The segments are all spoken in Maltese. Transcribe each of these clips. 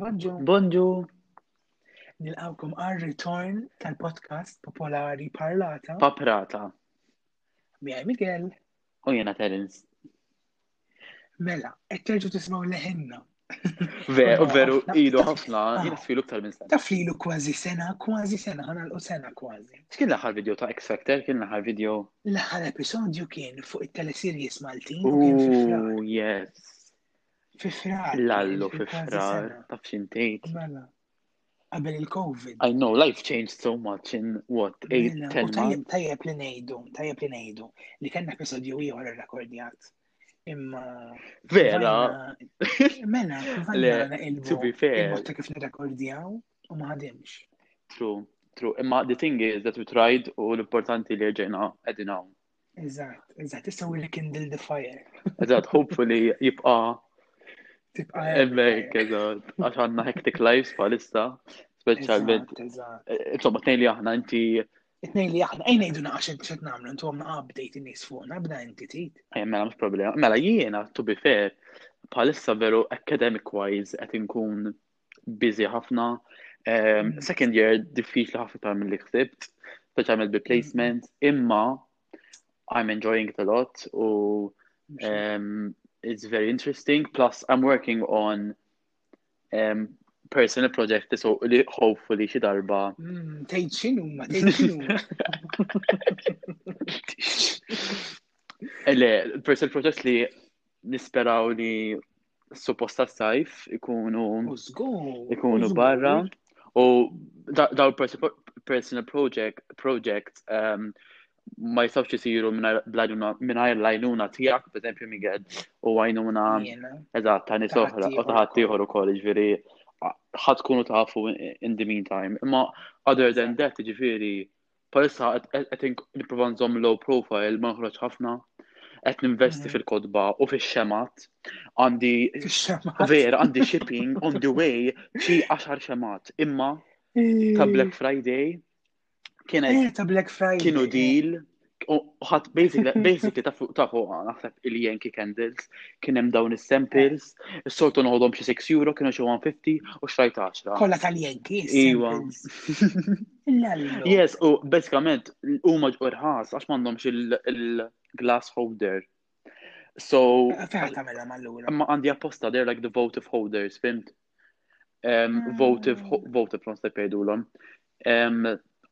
Bonġu. Bonġu. Nilqawkom għal return tal-podcast popolari parlata. Paprata. Miħaj Miguel. U jena Terence. Mela, qed terġu tismaw leħenna. Veru, veru, ilu ħafna, jina filu ktar minn sena. Taf lilu kważi sena, kważi sena, ħana l sena kważi. X'kien l-aħħar video ta' X Factor? Kien l-aħħar video? L-aħħar episodju kien fuq it-teleseries Maltin. Oh, yes. Fifrar. Lallu fifrar, taf xintejt. Mela. Qabel il-COVID. I know, life changed so much in what, 8, mela, 10 months? Tajjeb li nejdu, tajjeb li nejdu, li kena episodju ieħor rekordjat. Imma. Vera! Mela, kivajna il-bubi fair. Imma kif nirrekordjaw u ma ħadimx. True, true. Imma the thing is that we tried u l-importanti li ġejna għedin hawn. Eżatt, eżatt, issa u rekindle the fire. Eżatt, hopefully jibqa. Tibqa. Emmek, eżatt, għax għanna hectic lives palissa, specialment. Eh, insomma, t-nejn li aħna inti. T-nejn li aħna, ejn ejdu naqax xed namlu, intu għamna update in-nis fuqna, bda inti tit. Eh, mela, mux problema. Mela, jiena, to be fair, palissa veru academic-wise, għet inkun busy ħafna. Um, second year diffiċli ħafna tar mill-li ħsibt, speċjalment bi placement, imma I'm enjoying it a lot u um, it's very interesting. Plus I'm working on um, personal project so li hopefully xi darba. Mm, tgħid x'inhu ma tgħid x'inhu. Le, personal project li Nisperaw li suppost tas-sajf ikunu U żgur. ikunu żgur. barra u da- daw personal project projects um, ma jistgħux isiru mingħajr bl-għajnuna mingħajr l-għajnuna tiegħek, pereżempju Miguel, u għajnuna Jiena. eżatt ta' nies Ta' oħra u ħaddieħor ta' ħaddieħor ukoll, jiġifieri ħadd tkunu tafu in the meantime. Imma other than that, jiġifieri Bħalissa qed nipprova nżomm low profile, ma noħroġ ħafna. Qed ninvesti mhm. fil-kodba u fix-xemat. Għandi vera għandi shipping on the way xi għaxar xemat. Imma ta' Black Friday kienet eh, ta' Black Friday kienu deal ħat basically ta' fuq ta' fuq naħseb il-Yankee Candles kien hemm dawn is-samples, is-soltu noħodhom xi 6 euro kienu xi 150 u xrajt 10. Kollha tal-Yankee. Iwa. Yes, u basikament huma ġqorħas għax m'għandhomx il-glass holder. So. Fejn tagħmilhom allura? Ma għandi apposta they're like the votive holders, fimt? Um, ah. votive, votive, non se jgħidulhom. Um,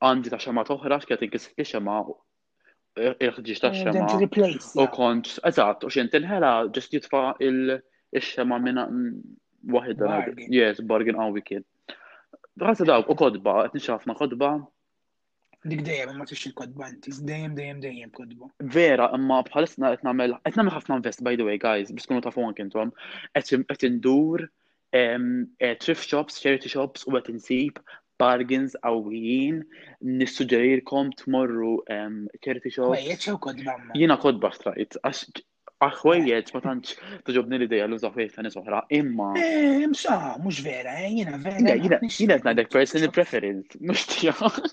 għandi ta' xema toħra x'kien tinkiseb xema il-ħġiġ ta' xema. U kont, eżatt, u xint il-ħela ġest jitfa il-xema minna wahida. Yes, bargain għawi kien. Għasa dawk, u kodba, għetni xafna kodba. Dik dejjem ma tix il-kodba inti, dejjem dejjem dejjem kodba. Vera, imma bħalissna qed nagħmel qed nagħmel ħafna invest by the way guys, biex tkunu tafu anke intom, qed indur thrift shops, charity shops u qed insib bargains qawwijin nissuġġerilkom tmorru charity shops. Ħwejjeġ jew kodba. Jiena kodba strajt għax ħwejjeġ ma tantx toġobni l-idea l-uża ħwejjeġ ta' nies oħra, imma. Eh, msa, mhux vera, eh, jiena vera. Jiena qed ngħidlek personal preference, mhux tiegħek.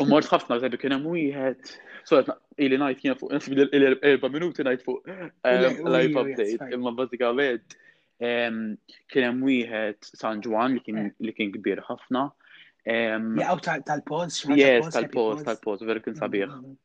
U mort ħafna zabi kien hemm wieħed, so ili ngħid kien fuq erba' minuti ngħid fuq ehm, live update, imma bażikament ehm, kien hemm wieħed San Ġwan li kien kbir ħafna. Ehm, Jaqgħu tal-post, Yes, tal-post, tal-post, vera kien sabiħ. Mm, mm, mm.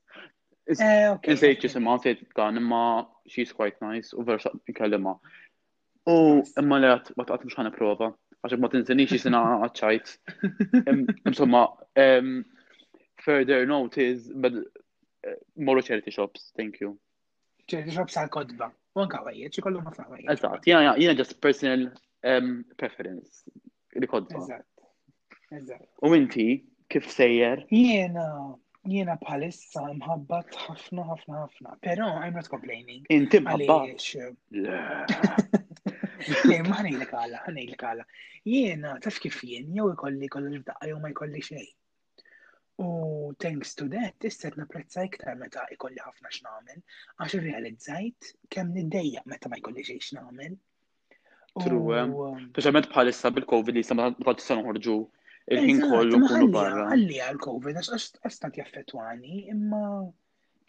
Eh, ok. Insejt ġisimha, nsejt dan, imma she's quite nice u versa kellimha. U imma li għat, ma taqt mux ħana prova, għax ma tinżinix jisina għacċajt. Im- Insomma, em, further note is, but, eh, morru charity shops, thank you. ċerti xob sal kodba. U anka għajja, ċi kollu ma fl-għajja. Eżatt, jena jena just personal em, preference. li kodba. U inti kif sejjer? Jiena jiena bħalissa mħabbat ħafna ħafna ħafna, però I'm not complaining. Inti mħabbat? Le, ma ħanejlek għala, ħanejlek għala. Jiena taf kif jien jew ikolli kollu f'daqqa jew ma jkolli xejn. U thanks to that, issa qed napprezza iktar meta ikolli ħafna x'nagħmel, għax irrealizzajt kemm niddejjaq meta ma jkolli xejn x'nagħmel. True, eh? um, Specialment bħalissa bil-Covid li jisama bħal tista' noħorġu il-ħin Eżatt, kollu ma kunu ħallija- barra. ħallija l-Covid, għax- għax għax tant jaffettwani, imma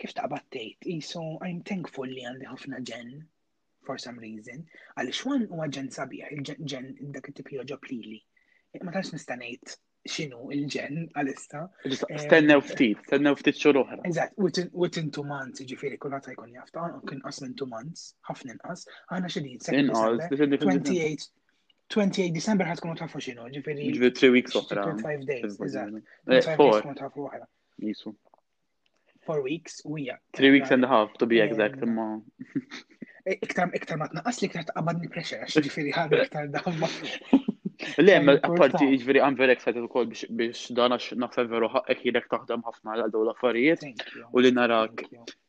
kif taqbad tgħid, isu I'm thankful li għandi ħafna ġen, for some reason, għaliex wan huwa ġen sabiħ, il-ġen- ġen dak it-tip joġob lili. Ma tantx nista' ngħid xinu il-ġen għalissa. Eh, stennew ftit, stennew ftit xhur oħra. Eżatt, u tintu manz, ġifieri kun għata jkun jafta, kien qas minn tu manz, ħafna inqas, għana xedin, 28 28 December ħatkun u tafu xinu, ġifiri. Ġifiri 3 weeks oħra. 25 days, eżatt. 25 eh, days tkunu tafu oħra. Jisu. Four weeks u hija. Three weeks and a half, to be exact, imma. E, iktar iktar ma tnaqqas li iktar taqbad pressure għax ġifieri ħadu iktar daħba. Le, apparti ġifieri għam verek sajt ukoll biex dan għax naħseb veru ħaqqek jilek taħdem ħafna għal dawn l-affarijiet u li narak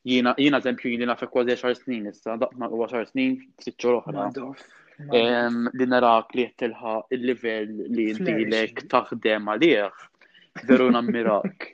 jiena jiena eżempju li nafek kważi 10 snin issa, daqna u 10 snin, sitt xhur oħra. Li narak li qed tilħaq il-livell li intilek taħdem għalih veru nammirak.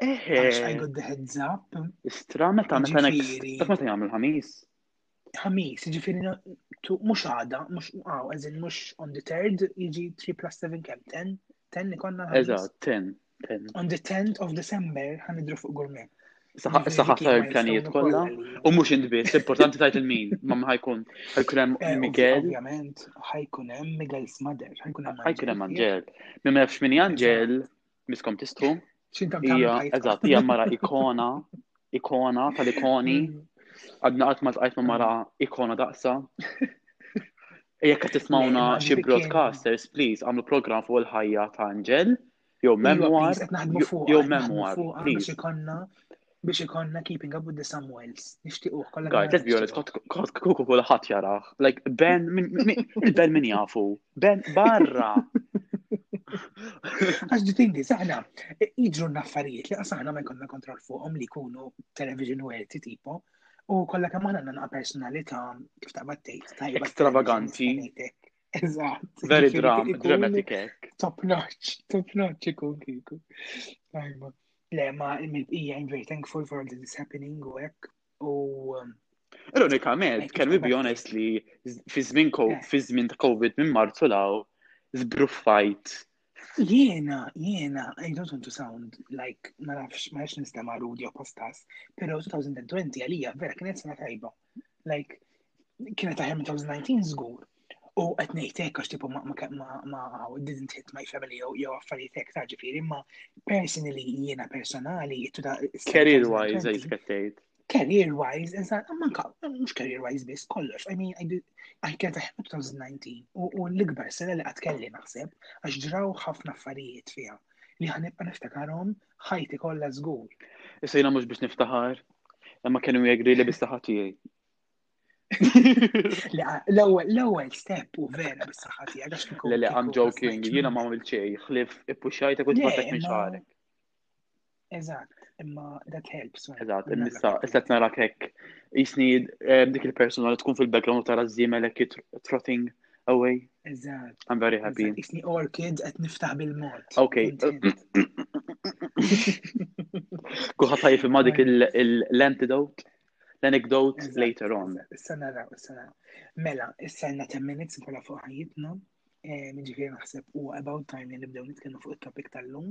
Eħe. Għax I got the heads up. Istra meta meta next. Jiġifieri- Dak meta jagħmel ħamis. Ħamis, ġifiri, mux għada, mux għaw, għazin mux on the third, jiġi 3 plus 7 kem, 10, 10 li konna ħamis. Eżatt, 10, 10. On the 10th of December, ħanidru fuq gurme. Saħaq Jiġifieri saħaq kien ta' il-pjanijiet milestone kollha. ukoll għalija. U mhux int biss, importanti tajt il-min, ma ma ħajkun. Ħajkun hemm Eh, Miguel, Ovvjament, ħajkun hemm Miguel's mother, ħajkun hemm ħajkun hemm Angel. Minn ma jafx min hi Angel, Miskom tistħu? Ija, eżatt, ija mara ikona, ikona tal-ikoni. Mm. Għadna qatt ma tqajt ma mara ikona daqsa. Jekk qed tismawna xi broadcasters, please, għamlu program fuq il-ħajja ta' Angel, jew memoir, jew memoir, please. biex ikonna keeping up with the Samuels. Nishtiquh kollha. Guys, let's be honest, kont kuku kulħadd jarah. Like Ben il-Ben min jafu. Ben barra. Għax di tindi, saħna, iġru n-affarijiet li għasaħna ma jkonna kontrol fuqhom li jkunu television werti tipo, u kollha kemm aħna nanqa personalità kif ta' battejt tajba. Extravaganti. Eżatt. Very dram, dramatic hekk. Top notch, top notch ikun kiku. Tajma. Le, ma hija I'm very thankful for all this is happening u hekk. U um, Ironikament, can we be honest li fi żmien fi żmien ta' COVID minn Marzu law zbruffajt. Jiena, jiena, I don't want to sound like ma nafx ma nafx nistema' rudi u postas, però 2020 għalija vera kienet sena tajba. Like, kienet aħjar minn 2019 żgur. U qed ngħid hekk għax tipo ma didn't hit my family jew affarijiet hekk ta' ġifieri, imma personally jiena personali Career wise għajt kattejt. Career wise, eżatt, ma mhux career wise biss kollox. I mean, I kien ta' 2019 u l-ikbar sena li qatt kelli naħseb għax ġraw ħafna affarijiet fiha li ħanibqa' niftakarhom ħajti kollha żgur. Issa jiena mhux biex niftaħar, imma kienu jegri li bistaħat tiegħi. L-ewwel step u vera bis-saħħa tiegħek għax kieku. Le le, I'm joking, jiena ma għamil xejn, ħlif ippuxxajtek u tbatek minn xagħarek. Eżatt, imma that helps. Eżatt, issa qed narak hekk. Jisni eh, dik il-persuna li tkun fil-background u tara żiemelek trotting Away. Eżatt. I'm very happy. Isni orchid qed niftaħ bil-mod. Ok. Kuħa tajf imma dik l-antidote, l-anecdote later on. Issa naraw, issa naraw. Mela, issa għandna 10 minutes nkolla fuq ħajjitna. Eh, Ġifieri naħseb u about time li nibdew nitkellmu fuq it-topic tal-lum.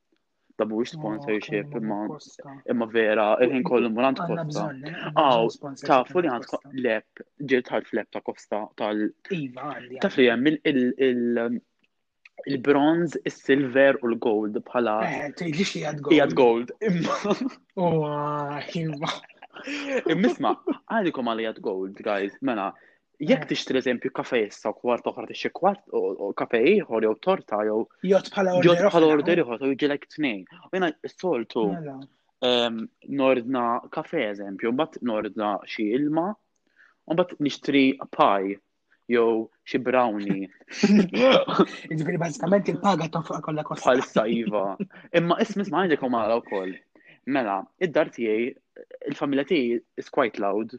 Ta' mhuwiex sponsorship imma imma vera il-ħin kollu mur għand Kosta. Aw, tafu li għand lep, ġiet ħalt lep ta' Kosta tal. Iva, taf li hemm il- il-bronz, il-silver u l-gold bħala. Eh, tgħidlix li għad gold. Għad gold. Imma. Immisma, għalikom għal għad gold, guys. Mela, Jekk tixtri eżempju kafe issa u kwart oħra tixtri kwart u kafe ieħor jew torta jew Jot bħala jod order. bħal order ieħor u jiġilek tnejn. U jiena s-soltu Mela. em, nordna kafe eżempju, mbagħad nordna xi ilma, u mbagħad nixtri pie jew xi brownie Ġifieri bażikament il-paga ta' fuq kollha kosta. bħal sajva. Imma ismi ma għandek u mara wkoll. Mela, id-dar tiegħi, il-familja tiegħi is quite loud.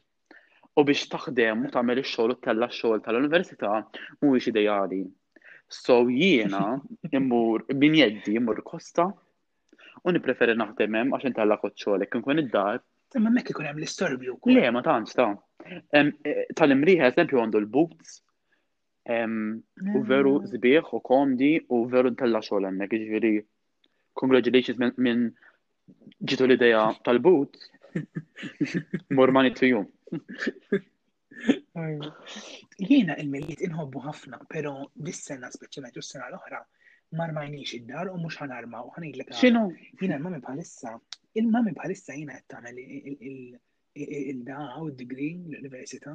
u biex taħdem u tagħmel ix-xogħol u tella' x-xogħol tal-università mhuwiex ideali. So jiena immur min jeddi immur kosta u nippreferi naħdem hemm għax intella' kod xogħol jekk inkun id-dar. Imma mekk ikun hemm l-istorbju wkoll. Le ma tantx ta. Em, eh, Tal-imrieħ eżempju għandu l-boots U veru mm. zbieħ u komdi u veru ntella xogħol hemmhekk, jiġifieri congratulations minn ġitu l-idea tal-but. More money to you. Jiena il-miliet inħobbu ħafna, pero dis-sena speċjalment u s-sena l-oħra marmajniex id-dar u mhux ħanarma u ħanidlek. X'inhu? Jiena l-mami bħalissa, il-mami bħalissa jiena qed tagħmel il-da u d-degree l-università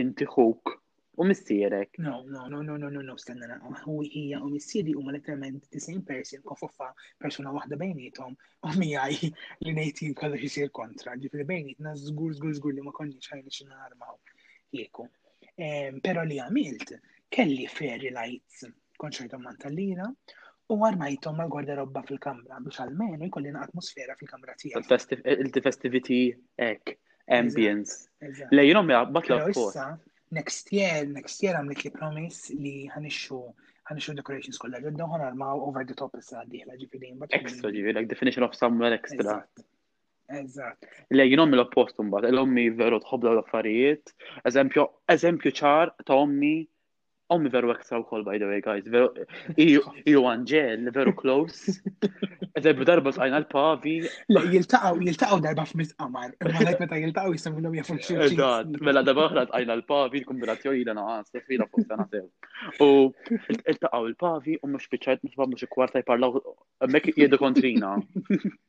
Inti ħuk u missierek. No, no, no, no, no, no, no, stenna naqqa. U hija u missieri huma letteralment the same person kofoffa persuna waħda bejnietom u miegħi li ngħid jien kollox isir kontra. Ġifieri bejnietna żgur żgur żgur li ma konniex ħajni xi narmaw kieku. Ehm, Però li għamilt kelli fairy lights konċertom man tal-lira, u għarmajtom mal gwarderobba fil-kamra biex għalmenu jkolli atmosfera fil-kamra tiegħek. Il-festivity ek, ambience. Le, jenom ja, batla issa, next year, next year għamlik li promis li ħanixxu ħanixxu decorations kollha ġodda ħan armaw over the top issa għaddiħla ġifieri. Extra ġifieri, like definition of somewhere extra. Eżatt. Le, jenom l-oppost mbagħad, l-ommi veru tħobda l-affarijiet, eżempju, eżempju ċar ta' ommi Ommi veru ekstra wkoll by the way guys, veru iju Anġel, veru close. Eżeb darba sqajna l-pavi. La jiltaqgħu jiltaqgħu darba f'miss qamar, għalhekk meta jiltaqgħu jisemmilhom jafu xulxin. Eżatt, mela darba oħra sqajna l-pavi, l-kombinazzjoni jina naqas, tfila fuq sena sew. U iltaqgħu l-pavi u mhux biċċajt mhux mhux kwarta jparlaw hemmhekk jiedu kontrina.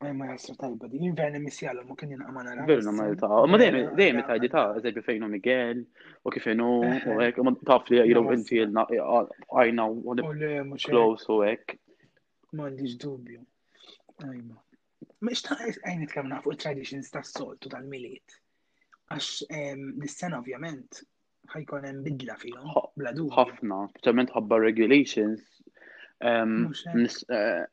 Ma jasra tajba di, jinverna misjala ma kien jinqa ma nara. Verna ma jiltaqa. Ma dejjem dejjem tajdi ta' eżempju fejn u Miguel u kif inhu u hekk ma taf li jilu inti għajna u close u hekk. M'għandix dubju. Ajma. Mhux ta' għajn nitkellmu fuq traditions tas-soltu tal-miliet. Għax dis-sena ovvjament ħajkun hemm bidla fihom. Ħafna, speċjalment ħabba regulations. Ehm, eh,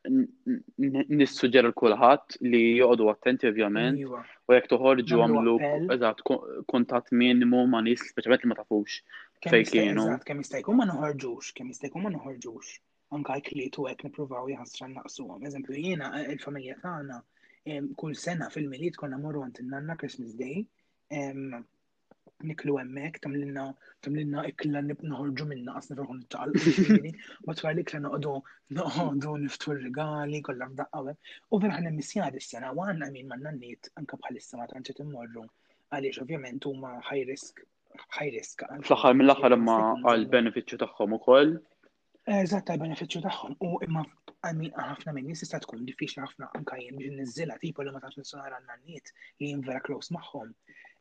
nissuġġer l-kulħadd li joqogħdu attenti ovvjament iva. u jekk toħorġu għamlu eżatt kuntatt minimu ma' nies speċjalment li ma tafux fejn kienu. Kemm jista' jkun ma noħorġux, kemm jista' jkun ma noħorġux. Anka jkliet u hekk nippruvaw jħassra naqsuhom. Eżempju jiena eh, il-familja tagħna ehm, kull sena fil-milied konna morru għand in-nanna Christmas Day ehm, niklu hemmhekk tamlinna tamlinna ikla noħorġu minna qasna ferħu nittaqal. Matwar li ikla noqogħdu noqogħdu niftu r-rigali kollha f'daqqa U vera ħanem missjar is-sena u għandna min man-nanniet anke bħalissa ma tantx qed immorru għaliex ovvjament huma high risk high risk. Fl-aħħar mill-aħħar imma għall-benefiċċju tagħhom ukoll Eżatt għal benefiċċju tagħhom u imma għal min ħafna minn nies tista' tkun diffiċli ħafna anke jien biex niżilha tipo li ma tafx nissunar għandna nies li jien vera close magħhom.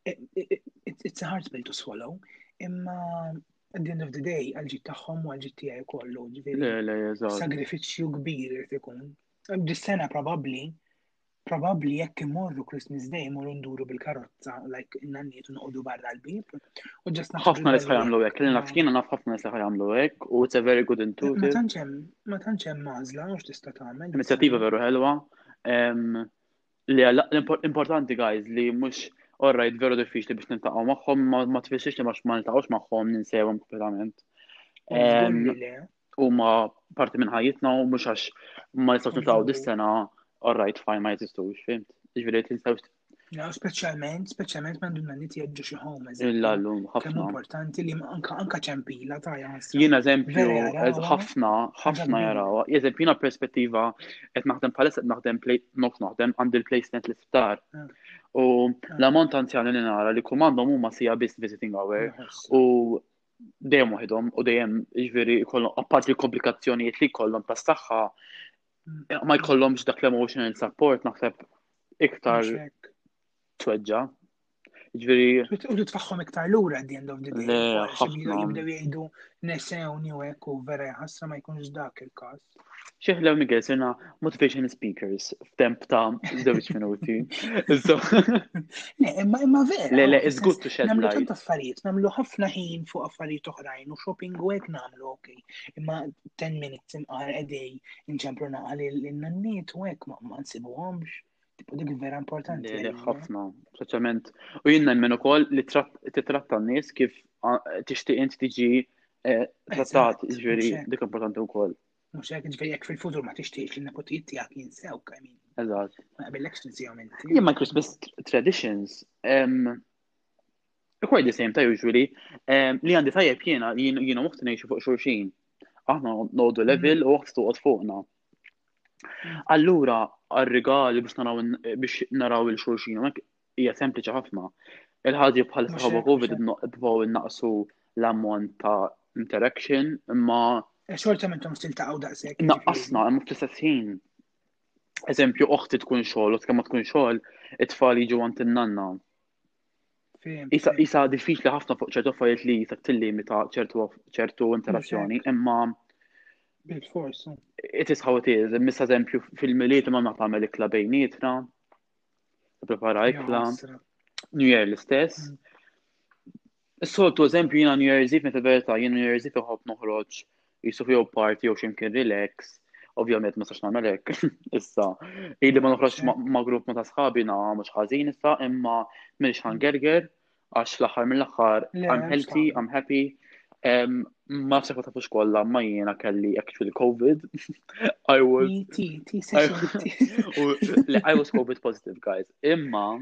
It's a hard pill to swallow, imma at the end of the day għal ġid tagħhom u għal ġid tiegħi kollu. Sagrifiċċju kbir irid ikun. Dis-sena probabbli probabbli jekk imorru Christmas Day imorru nduru bil-karozza, like n-nanniet nqodu barra l-bib. U ġest naħseb. Ħafna li sħaj għamlu hekk, li naf jiena naf ħafna li sħaj għamlu hekk u it's a very good intuitive. Ma tantx hemm ma tantx hemm mażla għax tista' tagħmel. Inizjattiva veru ħelwa. Li importanti guys li mhux orrajt veru diffiċli biex niltaqgħu magħhom ma tfissirx li ma niltaqgħux magħhom ninsewhom kompletament. huma parti minn ħajjitna u mhux għax ma nistgħux nitgħu dis-sena all right fine ma jeżistux, fimt? Jiġifieri tinstgħux No, specialment, specialment ma ndunna niti jadġu xi home. Il-lallum, ħafna. Kemm importanti li anka anka ċempila ta' jans. Jien eżempju, ħafna, ħafna jaraw. Eżempju, jiena perspettiva, qed naħdem palessa qed naħdem plate, nox naħdem, għandi l-placement l-isptar. Ah. U ah. l-ammont anzjani li nara li kum għandhom huma sija biss visiting hour. U dejjem waħedhom u dejjem jiġifieri jkollhom apparti l-komplikazzjonijiet li jkollhom ta' saħħa ma jkollhomx dak l-emotional support naħseb iktar tweġġa. Ġifieri. U titfaħħom iktar lura at the end of the day. Jibdew jgħidu nesewni u hekk u vera ħasra ma jkunx dak il-każ. Xeħla u Miguel sirna motivational speakers f'temp ta' żewġ minuti. Imma imma vera. Le le, it's good to shed light. Namlu tant affarijiet, namlu ħafna ħin fuq affarijiet oħrajn u shopping u hekk namlu, ok. Imma 10 minutes imqar edej inċempru naqal il-nanniet u hekk ma nsibuhomx. Tipo dik vera importanti. Li eh? ħafna, speċjalment. U jien nemmen ukoll li titratta n-nies kif tixtieq int tiġi eh, trattat, ġifieri dik importanti wkoll. Mhux hekk ġifieri jekk fil-futur ma tixtieqx li nepotijiet tiegħek jinsew kemm Eżatt. Ma qabilekx tinsihom inti. Jien ma Christmas traditions. Quite the same ta' usually li għandi tajjeb jiena jiena moħti ngħixu fuq xulxin. Aħna nodu level u waqt tuqgħod fuqna. Allura, għal-rigali biex naraw biex naraw il-xulxin, mek hija sempliċi ħafna. Il-ħadib bħal sħabu Covid bħaw naqsu l-ammont ta' interaction, imma. Eh, xorta minn tom stil ta' għaw daqsek. Naqqasna, imma fl-istess ħin. Eżempju, oħti tkun xogħol, u kemm ma tkun xogħol, it-tfal jiġu għand in-nanna. Isa, isa diffiċli ħafna fuq ċertu affarijiet li jisa tillimita ċertu ċertu interazzjoni, imma Bit forsi. It is how it is. Mis eżempju fil-miliet ma naf għamel ikla bejnietna. Prepara ikla. New Year l-istess. Mm. Is-soltu eżempju jiena New Year's Eve nagħti verità, jiena New Year's Eve inħobb noħroġ qisu jew party jew xi mkien relax, ovvjament ma sax nagħmel hekk issa. Ili ma noħroġx ma' grupp ma' ta' sħabi na mhux ħażin issa imma m'iniex ħangerger għax fl-aħħar mill-aħħar I'm healthy, I'm happy. Ma nafx ma tafux kollha ma jiena kelli actually COVID. I was I was COVID positive guys. Imma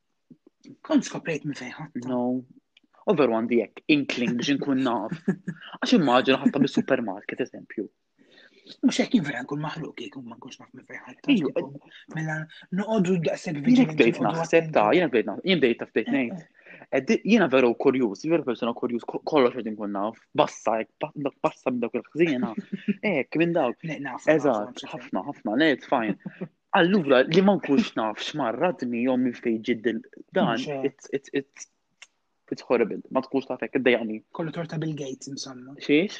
Kont skoprejt minn fejn ħadd. No. Overu għandi jekk inkling biex inkun naf. Għax immaġina ħatta bis-supermarket eżempju. Mux jek jien vera nkun maħluq kik u ma nkunx naf minn fejn ħadd. Mela noqogħdu daqshekk viġi. Jien bdejt naħseb ta' jien bdejt jien bdejt taf bdejt ngħid. Eh. Jiena veru kurjuż, veru persona kurjuż, kollox qed inkun naf, bassa hekk bassa minn dawk il-ħżiena. Hekk minn dawk. Eżatt, ħafna, ħafna, le it's fine. Allura, li ma nkunx naf x'marradni jew minn fejn ġid dan, it's horrible, ma tkunx taf hekk iddejjaqni. Kollu torta Bill Gates insomma. Xiex?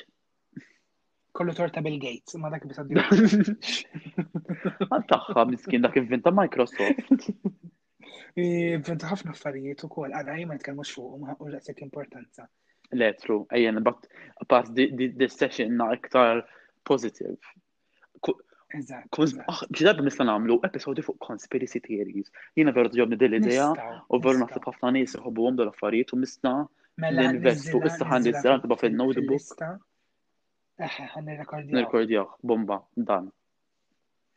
Kollu torta Bill Gates, ma dak biss għaddi. Għal tagħha miskin dak inventa Microsoft. Inventa ħafna affarijiet ukoll, għadha ma nitkellmux fuq ma ħaqqux daqshekk importanza. Le, true, ejjen, but pass this session na iktar positive. Ġidab ah, nista' nagħmlu episodi fuq conspiracy theories. Jiena veru ġobni din l-idea u veru naħseb ħafna nies iħobbuhom dal affarijiet u nista' mela, ninvestu issa ħan nista' tibqa' fil-notebook. Eħe, ħan nirrekordjaw. Nirrekordjaw, bomba, dan.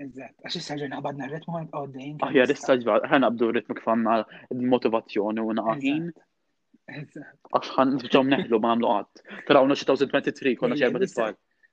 Eżatt, għax issa ġejna ħabadna r-ritmu għan għoddejn. Aħja, issa ġbad, ħan nabdu r-ritmu kif għanna l-motivazzjoni u naqħin. Għax ħan ġom neħlu ma għamlu għad. Taraw, naċċitaw 23, konna ġerba t-tfal.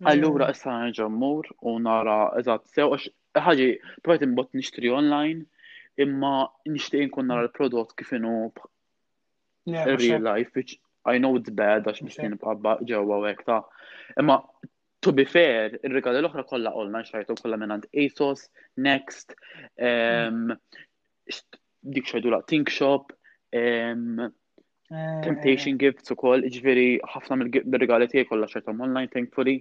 Mm. Allura issa nerġa' mmur u nara eżatt sew għax ħaġi provajt imbott nixtri online imma nixtieq inkun nara l-prodott kif inhu real life which I know it's bad għax mistien nibqa' ġewwa u hekk ta' imma to be fair, ir-rigali l-oħra kollha online xajtu kollha minn għand ASOS, Next, mm. dik xajdu la Think Shop, Eh, Temptation gifts ukoll, ġifieri ħafna mill-regali tiegħi kollha xertom online thankfully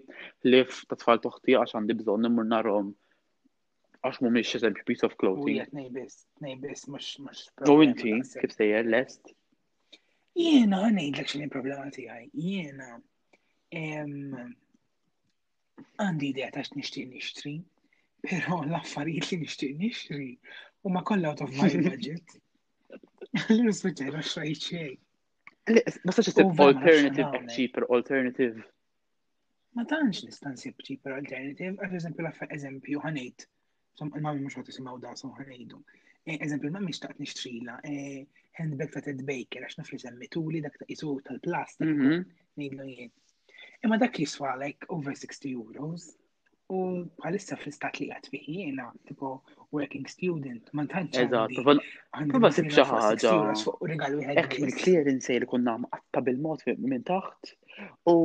li ta' tfal toħti għax għandi bżonn immur narhom għax mhumiex eżempju piece of clothing. Ujja tnejbis, tnejbis mhux mhux. U inti kif sejjer lest? Jiena ngħidlek x'inhi problema tiegħi. Jiena għandi idea ta' x'nixtieq nixtri, però l-affarijiet li nixtieq nixtri u ma kollha out of my budget. Allura speċjali ma xrajt xejn. Ma sax isib alternative cheaper alternative. Ma tantx nista' nsib cheaper alternative, għal eżempju l-affar eżempju ħanejt Il-mammi mhux ħadd isimgħu da soħra ngħidu. Eh, eżempju, ma miex taqt nixtrila eh, handbag ta' Ted Baker għax naf li semmituli dak ta' isu tal-plastik mhm. ngħidlu jien. Imma dak jiswalek over 60 euros u bħalissa fl-istat li għat fih jiena tipo working student ma tantx. Eżatt, prova sib xi ħaġa. Fuq regal wieħed. Hekk il-clearance se jkun nam qatta bil-mod minn taħt u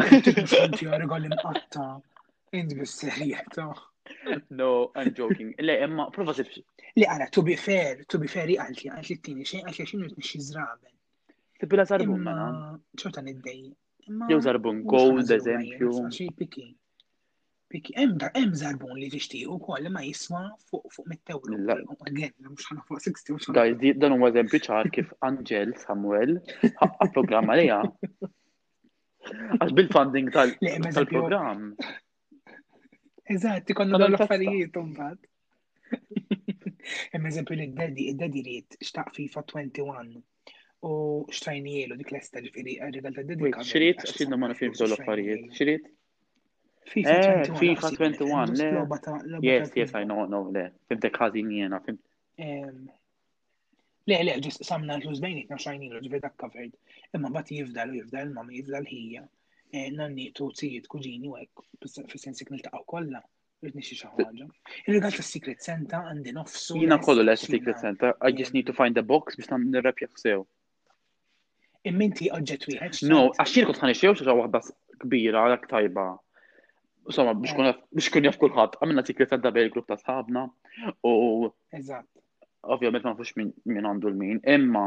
Ġinti għarga li mqatta, int bis-serjeta. No, I'm joking. Le, imma prova sib. Le, għara, to be fair, to be fair, għalt li għalt li t-tini xejn, għalt li xinu t-nixi zraben. Tibila zarbun, mela. ċorta niddej. Jew zarbun gold, eżempju. Xej piki. Piki, hemm zarbun li tixtieq ukoll ma jiswa fuq fuq mit-tewlu. Mhux ħana fuq 60. Guys, dan huwa eżempju ċar kif Angel Samuel ħaqqa programma lejha. Għax bil-funding tal-programm. Eżatt, ikollu dawn l-affarijiet mbagħad. Hemm eżempju li d-daddy, d-daddy li xtaq FIFA 21 u xtrajnielu dik l-esta ġifieri għal-regal ta' daddy. Xriet, xidna ma nafimx dawn l-affarijiet. Xriet? FIFA 21, eh, le. Yes, yes, I know, no, le. Fimtek ħażin jiena, fimtek. Le, le, ġus samna l-ġus bejnietna xajnilu ġveda covered. Imma bat jifdal u jifdal ma ma jifdal ħija. Eh, nanni tu tijiet kuġini u għek, fil-sensik nil-taqaw kolla, rrit nixi xaħġa. Il-regal ta' Secret Santa għandi nofsu. Jina kollu l Secret Santa, I just need to find the box biex nirrepjaħ sew. Imminti oġġett wieħed. No, għax jien kont ħanixxew xi waħda kbira għalhekk tajba. Insomma, biex kun jaf biex kun jaf kulħadd, għamilna tikret għadda bejn il-grupp ta' sħabna u Eżatt. ovvjament ma nafux min min għandu l-min, imma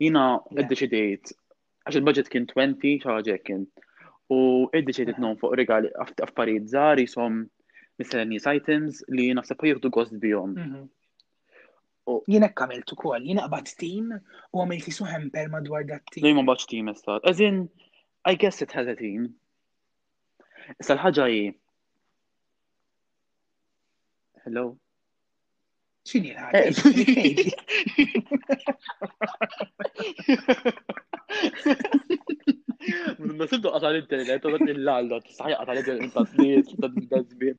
jina Le. id-deċidejt, għax il-budget kien 20, xaħġa kien, u id-deċidejt non fuq regali aff- affarijiet żgħar jisom miscellaneous items li naħseb jieħdu gost bihom. Mhm. U jien hekk għamilt ukoll, jien qabad tim u għamilt jisu hemper madwar dat tim. Lejn ma baċ tim issa. As in, I guess it has a team. Issa l-ħaġa hi. Hello. Xini l-ħaġa? Ma sibdu qata l-internet, u l-għalda, t-saħja qata l-internet, t-saħja qata l-internet,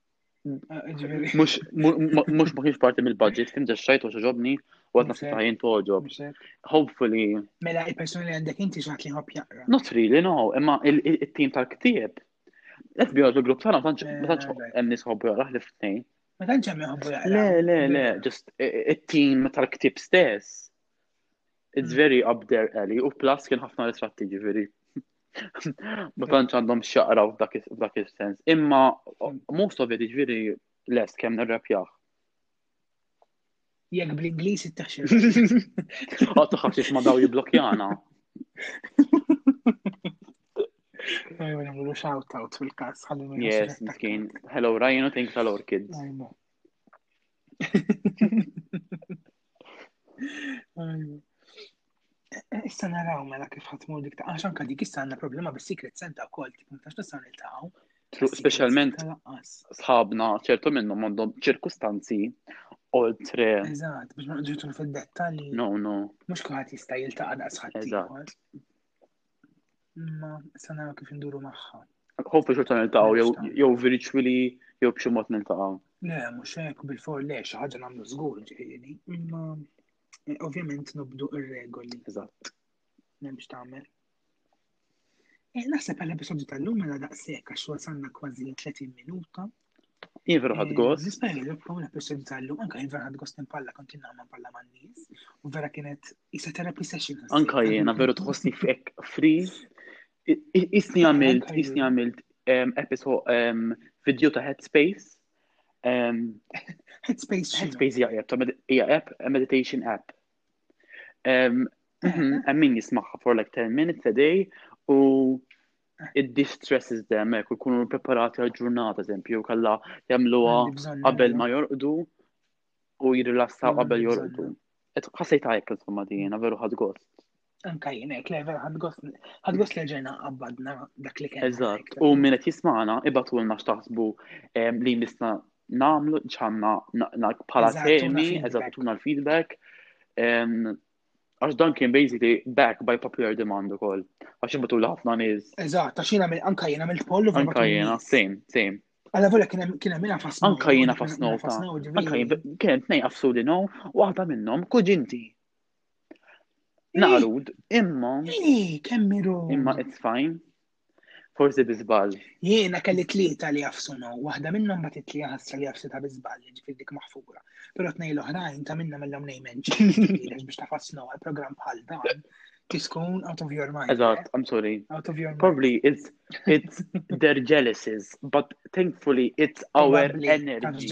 Mux ma kienx parti mill-budget, fim ġaxxajt u xoġobni u għadna f-tajn toġob. Hopefully. Mela, il-personi li għandek inti xaħt li hop jaqra. Not really, no, imma il-tim tal-ktib. Let's be honest, il-grupp tagħna ma tantx eh, hemm nies hobbu jaqra li ftejn. Ma tantx hemm jħobbu jaqra. Le, le, le, just it-tim tal-ktib stess. It's mm. very up there alley u plus kien ħafna ritratti ġifieri. Ma tantx għandhom xaqraw f'dak is-sens. Imma mm. most of it ġifieri lest kemm nirrepjaħ. Jekk bl-Ingliż ittaxxer. Għad taħħax xiex ma daw jiblokjana. Għajma namlu shout out fil-kas. Yes, miskin. Hello Ryan, thanks a lot kids. Issa naraw mela kif ħatmu dik ta' għax anka dik issa għandna problema bis-Secret Santa wkoll tip ma tax nistgħu niltaqgħu. Speċjalment sħabna ċertu minnhom għandhom ċirkustanzi oltre. Eżatt, biex ma ġitu fid-dettalji. No, no. Mhux kulħadd jista' jiltaqa' daqsħadd. Eżatt. Ma se naraw kif induru magħha. Hope li xorta niltaqgħu jew jew virtually jew b'xi mod niltaqgħu. Le, mhux hekk bil-for le xi ħaġa nagħmlu żgur ġifieri. Imma eh, ovvjament nobdu ir-regoli. Eżatt. M'hemmx tagħmel. Eh, Naħseb għal episodju tal-lum mela daqshekk għax wasalna kważi 30 minuta. Jien veru ħadd eh, gost. Nista' jgħidilkom l-episod tal-lum, anka jien veru ħadd gost nimpalla kont kien nagħmel palla man nies u vera kienet isa therapy session. Anka jiena veru tħossni fek free. Isni għamilt, isni għamilt episode video ta' Headspace. Headspace. Headspace hija app, hija app, meditation app. Għammin mhm, jismaħħa for like 10 minutes a day u id-distresses dem, ekk, kunu preparati għal-ġurnata, eżempju, kalla jamluwa qabel ma jorqdu u jirrilassaw qabel jorqdu. Et ħasajt għajk, insomma, dijena, veru ħad gost. Anka jien, ek, le, veru ħad gost, ħad gost leġena għabbadna dak li kien. Eżat, u minnet jismana, ibatu l-nax taħsbu li nisna namlu, ċanna, bħala temi, eżat, tuna l-feedback, Għax dan kien basically back by popular demand u koll. Għax jimbatu ħafna niz. Eżat, għax jina anka jina mill pollu. Anka jina, same, same. Għalla vole kien hemm jina fasnu. Anka jina fasnu. Anka jina kien hemm tnejn fasnu li no, waħda minnhom kuġinti. Naqrud, imma. Kemm miru. Imma it's fine. Forsi bi żball. Jiena kelli tlieta li jafsunu, waħda minnhom bat it-tlieta ħasra li jafsita bi żball, ġifier dik maħfura. Però tnej l-oħrajn ta' minnhom illum nejmen ġifieri biex tafasnu għal programm bħal dan tiskun out of your mind. Eżatt, eh? I'm sorry. Out of your mind. Probably it's it's their jealousies, but thankfully it's our energy.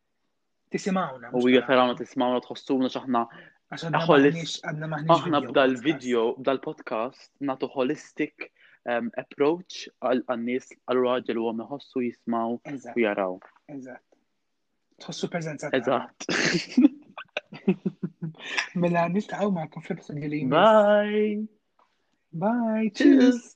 Tisimawna. U hija tarawna tisimawna tħossuna x'aħna aħna b'dal video, b'dal podcast, natu holistic um, approach għal-nies għal-raġel u għom jħossu jismaw u jaraw. Eżatt. Tħossu prezenza. Eżatt. Mela niltaqgħu magħkom fl-episodju li Bye. Bye. Cheers.